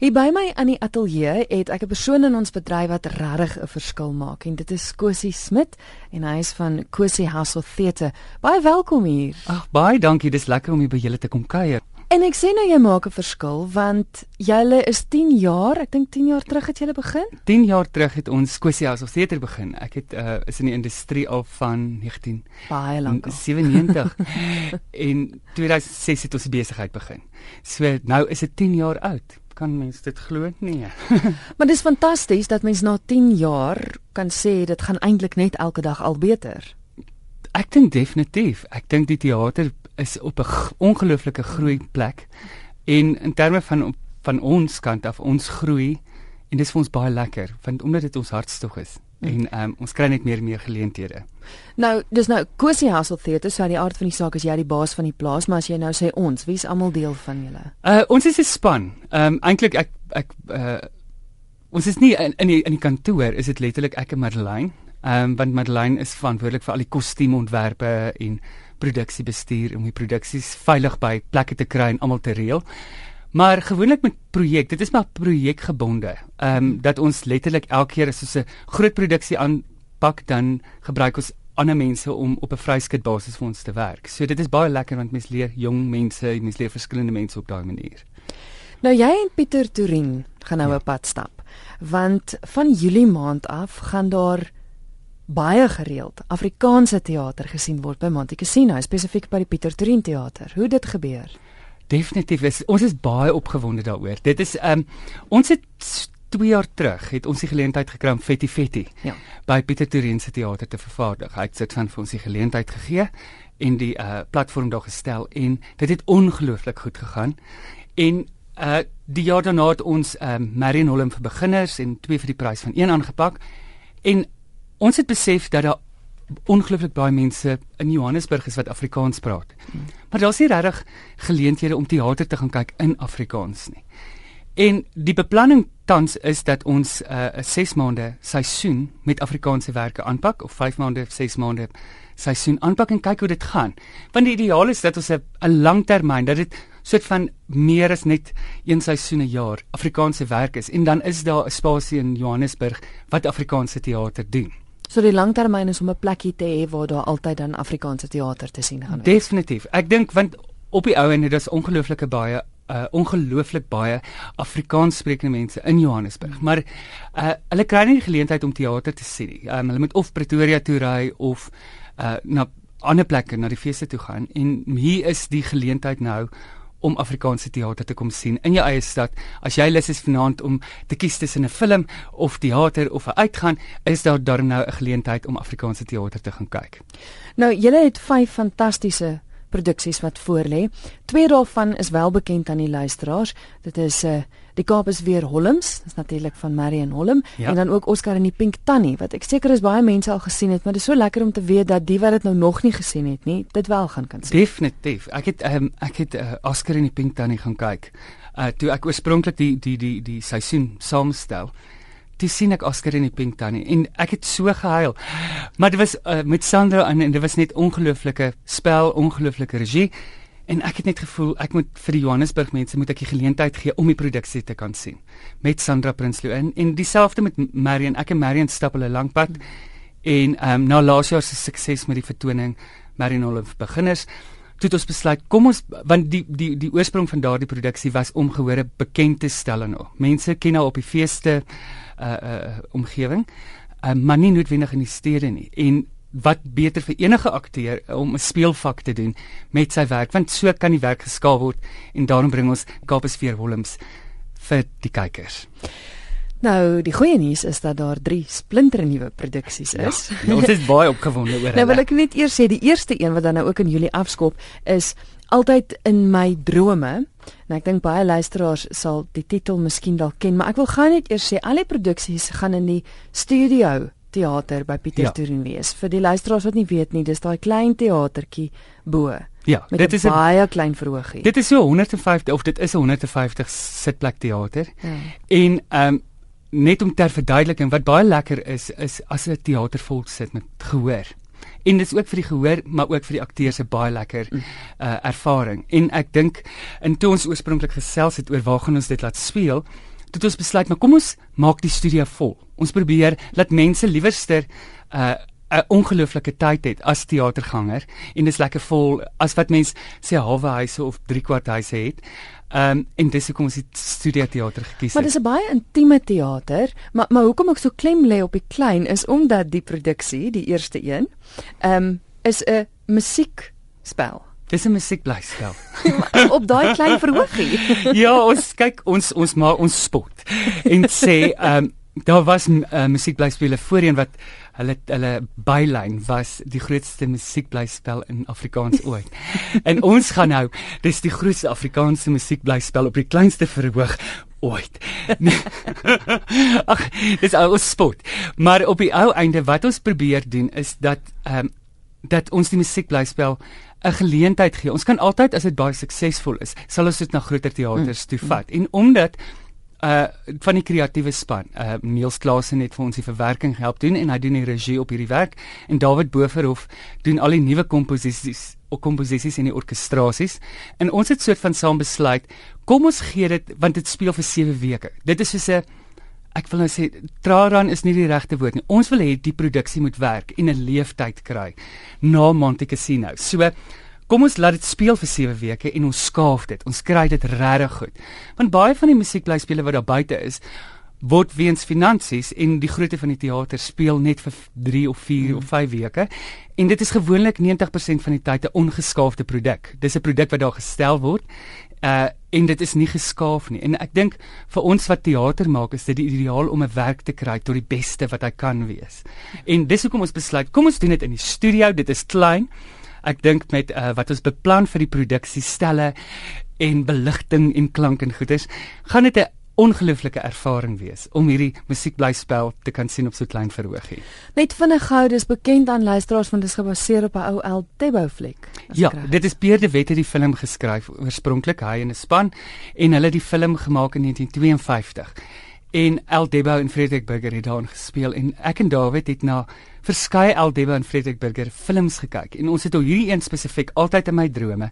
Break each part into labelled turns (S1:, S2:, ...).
S1: Hier by my aan die ateljee het ek 'n persoon in ons bedryf wat regtig 'n verskil maak en dit is Cosie Smit en hy is van Cosie House of Theatre. Baie welkom hier.
S2: Ag baie dankie, dis lekker om hier by julle te kom kuier.
S1: En ek sien nou jy maak 'n verskil want julle is 10 jaar, ek dink 10 jaar terug het julle begin.
S2: 10 jaar terug het ons Cosie House of Theatre begin. Ek het uh, is in die industrie al van 19
S1: baie lank.
S2: 97 en 2006 het ons die besigheid begin. So nou is dit 10 jaar oud kan mens dit glo nie.
S1: maar dis fantasties dat mens na 10 jaar kan sê dit gaan eintlik net elke dag al beter.
S2: Ek dink definitief. Ek dink die teater is op 'n ongelooflike groei plek en in terme van van ons kant af ons groei en dis vir ons baie lekker want omdat dit ons hartstog is. Hm. en um, ons kry net meer en meer geleenthede.
S1: Nou, dis nou Cosie Hustle Theatre, so die aard van die saak is jy die baas van die plaas, maar as jy nou sê ons, wie's almal deel van julle?
S2: Uh ons is 'n span. Ehm um, eintlik ek ek uh ons is nie in in die, in die kantoor, is dit letterlik ek en Madeleine. Ehm um, want Madeleine is verantwoordelik vir al die kostuumontwerpe en produksiebestuur om die produksies veilig by plekke te kry en almal te reël. Maar gewoonlik met projek, dit is maar projekgebonde. Ehm um, dat ons letterlik elke keer as ons 'n groot produksie aanpak, dan gebruik ons ander mense om op 'n vryskut basis vir ons te werk. So dit is baie lekker want mens leer jong mense, mens leer verskillende mense op daai manier.
S1: Nou jy en Pieter Turin gaan nou 'n ja. pad stap. Want van Julie maand af gaan daar baie gereeld Afrikaanse teater gesien word by Monte Cassino, spesifiek by die Pieter Turin teater. Hoe dit gebeur?
S2: Definitief is ons is baie opgewonde daaroor. Dit is ehm um, ons het 2 jaar terug het ons die geleentheid gekry om Fetti Fetti ja. by Pieter Turin se teater te vervaardig. Hy het dit van vir ons die geleentheid gegee en die uh platform daar gestel en dit het ongelooflik goed gegaan. En uh die jaar daarna het ons ehm um, Marion Holm vir beginners en twee vir die prys van een aangepak. En ons het besef dat daar ongelooflik baie mense in Johannesburg is wat Afrikaans praat. Maar daar's nie regtig geleenthede om teater te gaan kyk in Afrikaans nie. En die beplanning tans is dat ons uh, 'n uh, 6 maande seisoen met Afrikaanse werke aanpak of 5 maande, 6 maande seisoen aanpak en kyk hoe dit gaan. Want die ideaal is dat ons 'n langtermyn dat dit soort van meer as net een seisoen 'n jaar Afrikaanse werk is en dan is daar 'n spasie in Johannesburg wat Afrikaanse teater doen.
S1: So die langtermyn is om 'n plekkie te hê waar daar altyd dan Afrikaanse teater te sien gaan
S2: wees. Definitief. Ek dink want op die ou en dit is ongelooflike baie uh ongelooflik baie Afrikaans sprekende mense in Johannesburg. Hmm. Maar uh hulle kry nie die geleentheid om teater te sien nie. Um, hulle moet of Pretoria toe ry of uh na ander plekke na die feeste toe gaan en hier is die geleentheid nou om Afrikaanse teater te kom sien in jou eie stad. As jy lus is vanaand om te kies tussen 'n film of teater of 'n uitgaan, is daar dan nou 'n geleentheid om Afrikaanse teater te gaan kyk.
S1: Nou, julle het vyf fantastiese produksies wat voorlê. Twee daarvan is wel bekend aan die luisteraars. Dit is 'n uh, eh, Die Kaap is weer Holms, dis natuurlik van Marion Holm ja. en dan ook Oscar en die Pink Tannie wat ek seker is baie mense al gesien het, maar dit is so lekker om te weet dat die wat dit nou nog nie gesien het nie, dit wel gaan kan sien.
S2: Definitief. Ek het um, ek het uh, Oscar en die Pink Tannie gaan kyk. Uh toe ek oorspronklik die die die die seisoen saamstel toe sien ek Oscar in die Pink Tannie en ek het so gehuil. Maar dit was uh, met Sandra en, en dit was net ongelooflike spel, ongelooflike regie en ek het net gevoel ek moet vir die Johannesburg mense moet ek die geleentheid gee om die produksie te kan sien. Met Sandra Prinsloo in. En dieselfde met Marion. Ek en Marion stap hulle lank pad. En ehm um, na laas jaar se sukses met die vertoning Marion Olive beginners het ons besluit kom ons want die die die oorsprong van daardie produksie was om gehore bekend te stel en mense ken nou op die feeste uh uh omgewing uh, maar nie noodwendig in die stede nie. En wat beter vir enige akteur om 'n speelvak te doen met sy werk want so kan die werk geskaal word en daarom bring ons Kapes vir Willems vir die kykers
S1: Nou, die goeie nuus is dat daar 3 splinter nuwe produksies is.
S2: Ja, ja, ons is baie opgewonde oor hulle.
S1: Nou wil ek net eers sê die eerste een wat dan nou ook in Julie afskop is altyd in my drome. Nou ek dink baie luisteraars sal die titel miskien dalk ken, maar ek wil gou net eers sê al die produksies gaan in die studio teater by Pieter ja. Wees. Vir die luisteraars wat nie weet nie, dis daai klein teatertjie bo.
S2: Ja,
S1: dit is 'n baie klein verhoogie.
S2: Dit is so 150 of dit is 'n 150 sitplek teater. Ja. En ehm um, net om ter verduideliking wat baie lekker is is as 'n teater vol sit met gehoor. En dit is ook vir die gehoor, maar ook vir die akteurs 'n baie lekker uh ervaring. En ek dink in toe ons oorspronklik gesels het oor waar gaan ons dit laat speel, het ons besluit maar kom ons maak die studio vol. Ons probeer laat mense liewerster uh 'n ongelooflike tyd het as teaterganger en dis lekker vol as wat mense sê halwe huise of 3 kwart huise het. Ehm um, en dis hoekom ons die studio teater gekies het.
S1: Maar dis 'n baie intieme teater, maar maar hoekom ek so klem lê op die klein is omdat die produksie, die eerste een, ehm um, is 'n musiekspel.
S2: Dis 'n musiekblyspel.
S1: op daai klein verhoogie.
S2: ja, ons kyk ons ons maak ons spot en sê ehm um, daar was uh, musiekblyspele voorheen wat hulle hulle bylyn was die grootste musiekblyspel in Afrikaans ooit. en ons gaan nou dis die grootste Afrikaanse musiekblyspel op die kleinste verhoog ooit. Ag, dis al ons spot. Maar op die ou einde wat ons probeer doen is dat ehm um, dat ons die musiekblyspel 'n geleentheid gee. Ons kan altyd as dit baie suksesvol is, sal ons dit na groter teaters toe vat. Mm. En omdat uh van die kreatiewe span. Uh Niels Klasen het vir ons die verwerking help doen en hy doen die regie op hierdie werk en David Boverhof doen al die nuwe komposisies of komposisies en die orkestrasies. En ons het soort van saam besluit, kom ons gee dit want dit speel vir 7 weke. Dit is soos 'n ek wil nou sê traran is nie die regte woord nie. Ons wil hê die produksie moet werk en 'n leeftyd kry na Monte Cassino. So Kom ons laat dit speel vir 7 weke en ons skaaf dit. Ons kry dit regtig goed. Want baie van die musiekblyspele wat daar buite is, word weens finansies en die grootte van die teater speel net vir 3 of 4 hmm. of 5 weke. En dit is gewoonlik 90% van die tyd 'n ongeskaafde produk. Dis 'n produk wat daar gestel word. Uh en dit is nie geskaaf nie. En ek dink vir ons wat teater maak, is dit die ideaal om 'n werk te kry tot die beste wat hy kan wees. En dis hoekom ons besluit, kom ons doen dit in die studio. Dit is klein ek dink met uh, wat ons beplan vir die produksie stelle en beligting en klank en goeders, gaan dit 'n ongelooflike ervaring wees om hierdie musiekblyspel te kan sien op so klein verhoogie.
S1: Net vinnig gou, dis bekend aan luisteraars want dit is gebaseer op 'n ou El Tebo fliek.
S2: Ja, dit is Pierre de Wet het die film geskryf oorspronklik hy en 'n span en hulle het die film gemaak in 1952 en El Debo en Frederik Burger het daarin gespeel en ek en David het na verskeie El Debo en Frederik Burger films gekyk en ons het oor hierdie een spesifiek altyd in my drome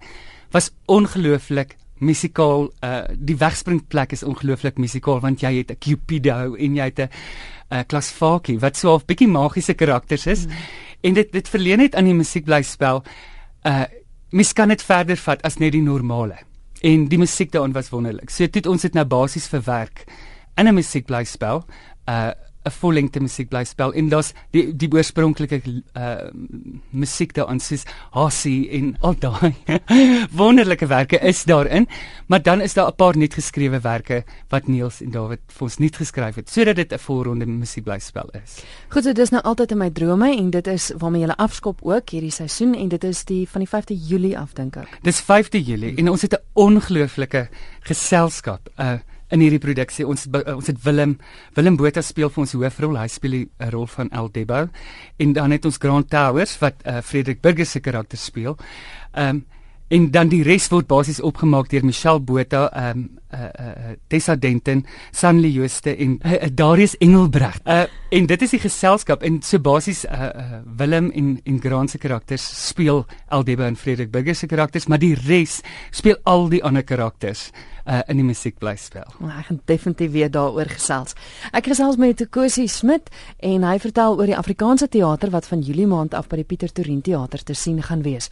S2: was ongelooflik musikaal uh die wegspringplek is ongelooflik musikaal want jy het 'n Cupido en jy het 'n uh, Klasfaki wat so 'n bietjie magiese karakters is. Mm. en dit dit verleen net aan die musiekblyspel uh mens kan dit verder vat as net die normale. En die musiek daarin was wonderlik. So dit ons het nou basies verwerk in 'n musiekblyspel uh 'n vollengte musiek bly spel en daar's die die oorspronklike uh musiek daarin soos Hassie en al daai wonderlike werke is daarin maar dan is daar 'n paar net geskrewe werke wat Niels en David vir ons nie geskryf het sodat dit 'n volronde musiek bly spel is.
S1: Goed, so dis nou altyd in my drome en dit is waarmee jy afskop ook hierdie seisoen en dit is die van die 5de Julie af dink ek.
S2: Dis 5de Julie en ons het 'n ongelooflike geselskap. Uh in hierdie produksie. Ons ons het Willem Willem Botha speel vir ons hoofrol. Hy speel 'n rol van El Debo. En dan het ons Grant Towers wat uh, Frederik Burger se karakter speel. Ehm um, en dan die res word basies opgemaak deur Michelle Botha, ehm um, uh, uh, Tessa Denton, Sanli Jooste en uh, uh, Darius Engelbregt. Uh, en dit is die geselskap en so basies uh, uh, Willem en en Grant se karakters speel El Debo en Frederik Burger se karakters, maar die res speel al die ander karakters uh, in die musiek bly speel.
S1: Nou, ek gaan definitief weer daaroor gesels. Ek gesels met Kosie Smit en hy vertel oor die Afrikaanse teater wat van Julie maand af by die Pieter Torin teater te sien gaan wees.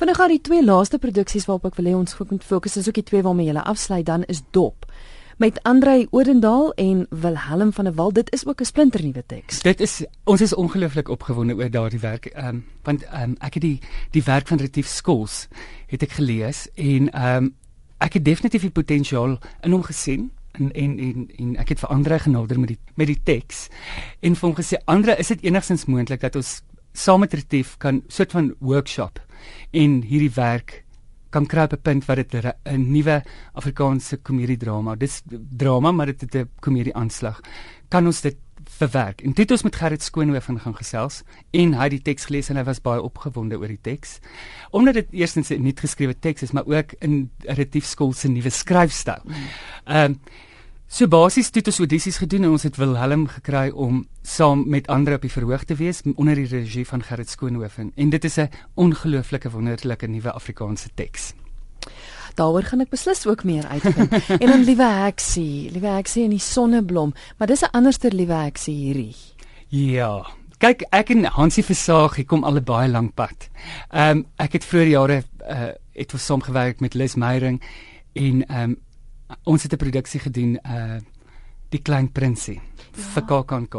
S1: Vinnig gaan die twee laaste produksies waarop ek wil hê ons moet fokus is ook die twee waarmee jy afsluit dan is Dop met Andrei Odendaal en Wilhelm van der Walt. Dit is ook 'n splinternuwe teks.
S2: Dit is ons is ongelooflik opgewonde oor daardie werk. Ehm um, want ehm um, ek het die die werk van Retief Skols het ek gelees en ehm um, ek het definitief die potensiaal in hom gesien en en en, en ek het vir Andre genader met die met die teks en vir hom gesê Andre is dit enigstens moontlik dat ons saam met Retief kan soort van workshop en hierdie werk kan kry op 'n punt wat dit 'n nuwe Afrikaanse komediedrama dis drama maar dit het 'n komedie aanslag. Kan ons dit verwerk. En dit het ons met Gerrit Skoonhoven gaan gesels en hy het die teks gelees en hy was baie opgewonde oor die teks. Omdat dit eerstens 'n nuut geskrewe teks is, maar ook in relatief skool se nuwe skryfstyl. Ehm um, So basies het ons audisies gedoen en ons het Wilhelm gekry om saam met ander op die verhoog te wees onder die regie van Gerrit Skoonhoven en dit is 'n ongelooflike wonderlike nuwe Afrikaanse teks.
S1: Daaroor gaan ek beslis ook meer uitvind. en dan liewe Heksie, liewe Heksie in die sonneblom, maar dis 'n anderste liewe Heksie hierdie.
S2: Ja. Kyk, ek en Hansie Versaag het kom al 'n baie lank pad. Ehm um, ek het vroeër jare uh het ons saam gewerk met Lis Meyering en ehm um, ons het 'n produksie gedoen uh die klein prinsie ja. vir KAKNK.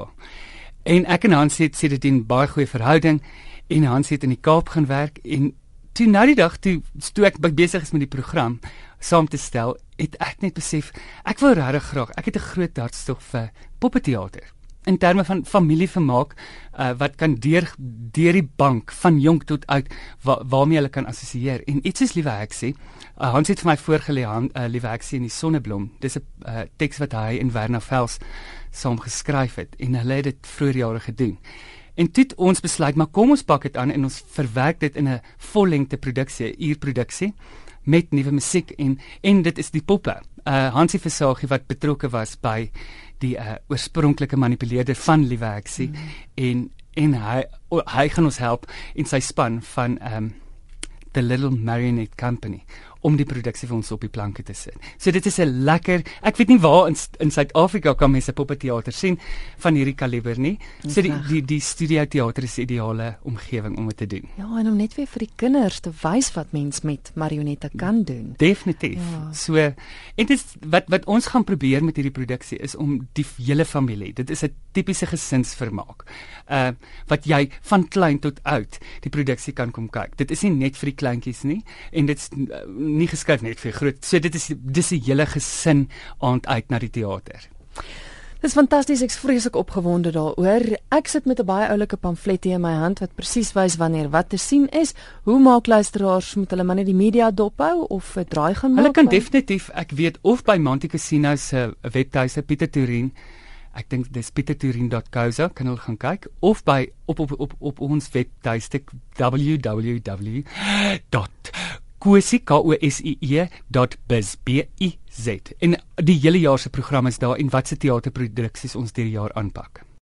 S2: En ek en Hans het sê dit 'n baie goeie verhouding en Hans het in die Kaap gaan werk en toe nou die dag toe toe ek besig is met die program saam te stel, het ek net besef ek wil regtig graag, ek het 'n groot hartstog vir poppeteater in terme van familievermaak uh, wat kan deur deur die bank van jonk tot oud wa, waarmee hulle kan assosieer. En iets is liewe ek sê uh, Hans het vir my voorgelê aan uh, liewe ek sê in die sonneblom. Dis 'n uh, teks wat hy in Werner Vels saam geskryf het en hulle het dit vroeër jare gedoen en toe ons besluit maar kom ons pak dit aan en ons verwerk dit in 'n vollengte produksie uurproduksie met nuwe musiek en en dit is die poppe uh, Hansie Versagie wat betrokke was by die uh, oorspronklike manipuleerder van Liewexie mm. en en hy hy gaan ons help in sy span van um the little marionette company om die produksie vir ons op die planke te sit. So dit is 'n lekker, ek weet nie waar in in Suid-Afrika kan mense poppeteater sien van hierdie kaliber nie. So die die die studio teater is ideale omgewing om dit te doen.
S1: Ja, en om net weer vir die kinders te wys wat mens met marionette kan doen.
S2: Definitief. Ja. So en dit is wat wat ons gaan probeer met hierdie produksie is om die hele familie. Dit is 'n tipiese gesinsvermaak. Uh wat jy van klein tot oud die produksie kan kom kyk. Dit is nie net vir die kleintjies nie en dit's uh, nie geskryf net vir groot. So dit is dis 'n hele gesin aand uit na die teater.
S1: Dis fantasties, ek's vreeslik opgewonde daaroor. Ek sit met 'n baie oulike pamflet hier in my hand wat presies wys wanneer wat te sien is. Hoe maak luisteraars met hulle maar net die media dophou of 'n draai gaan maak?
S2: Hulle kan definitief, ek weet of by Monte Casino se webtuise Pieter Turin Ek dink dis peterturin.co.za kan hulle gaan kyk of by op op op op ons webtuiste www kosie.biz. En die hele jaar se program is daar en watse teaterproduksies ons hierdie jaar aanpak.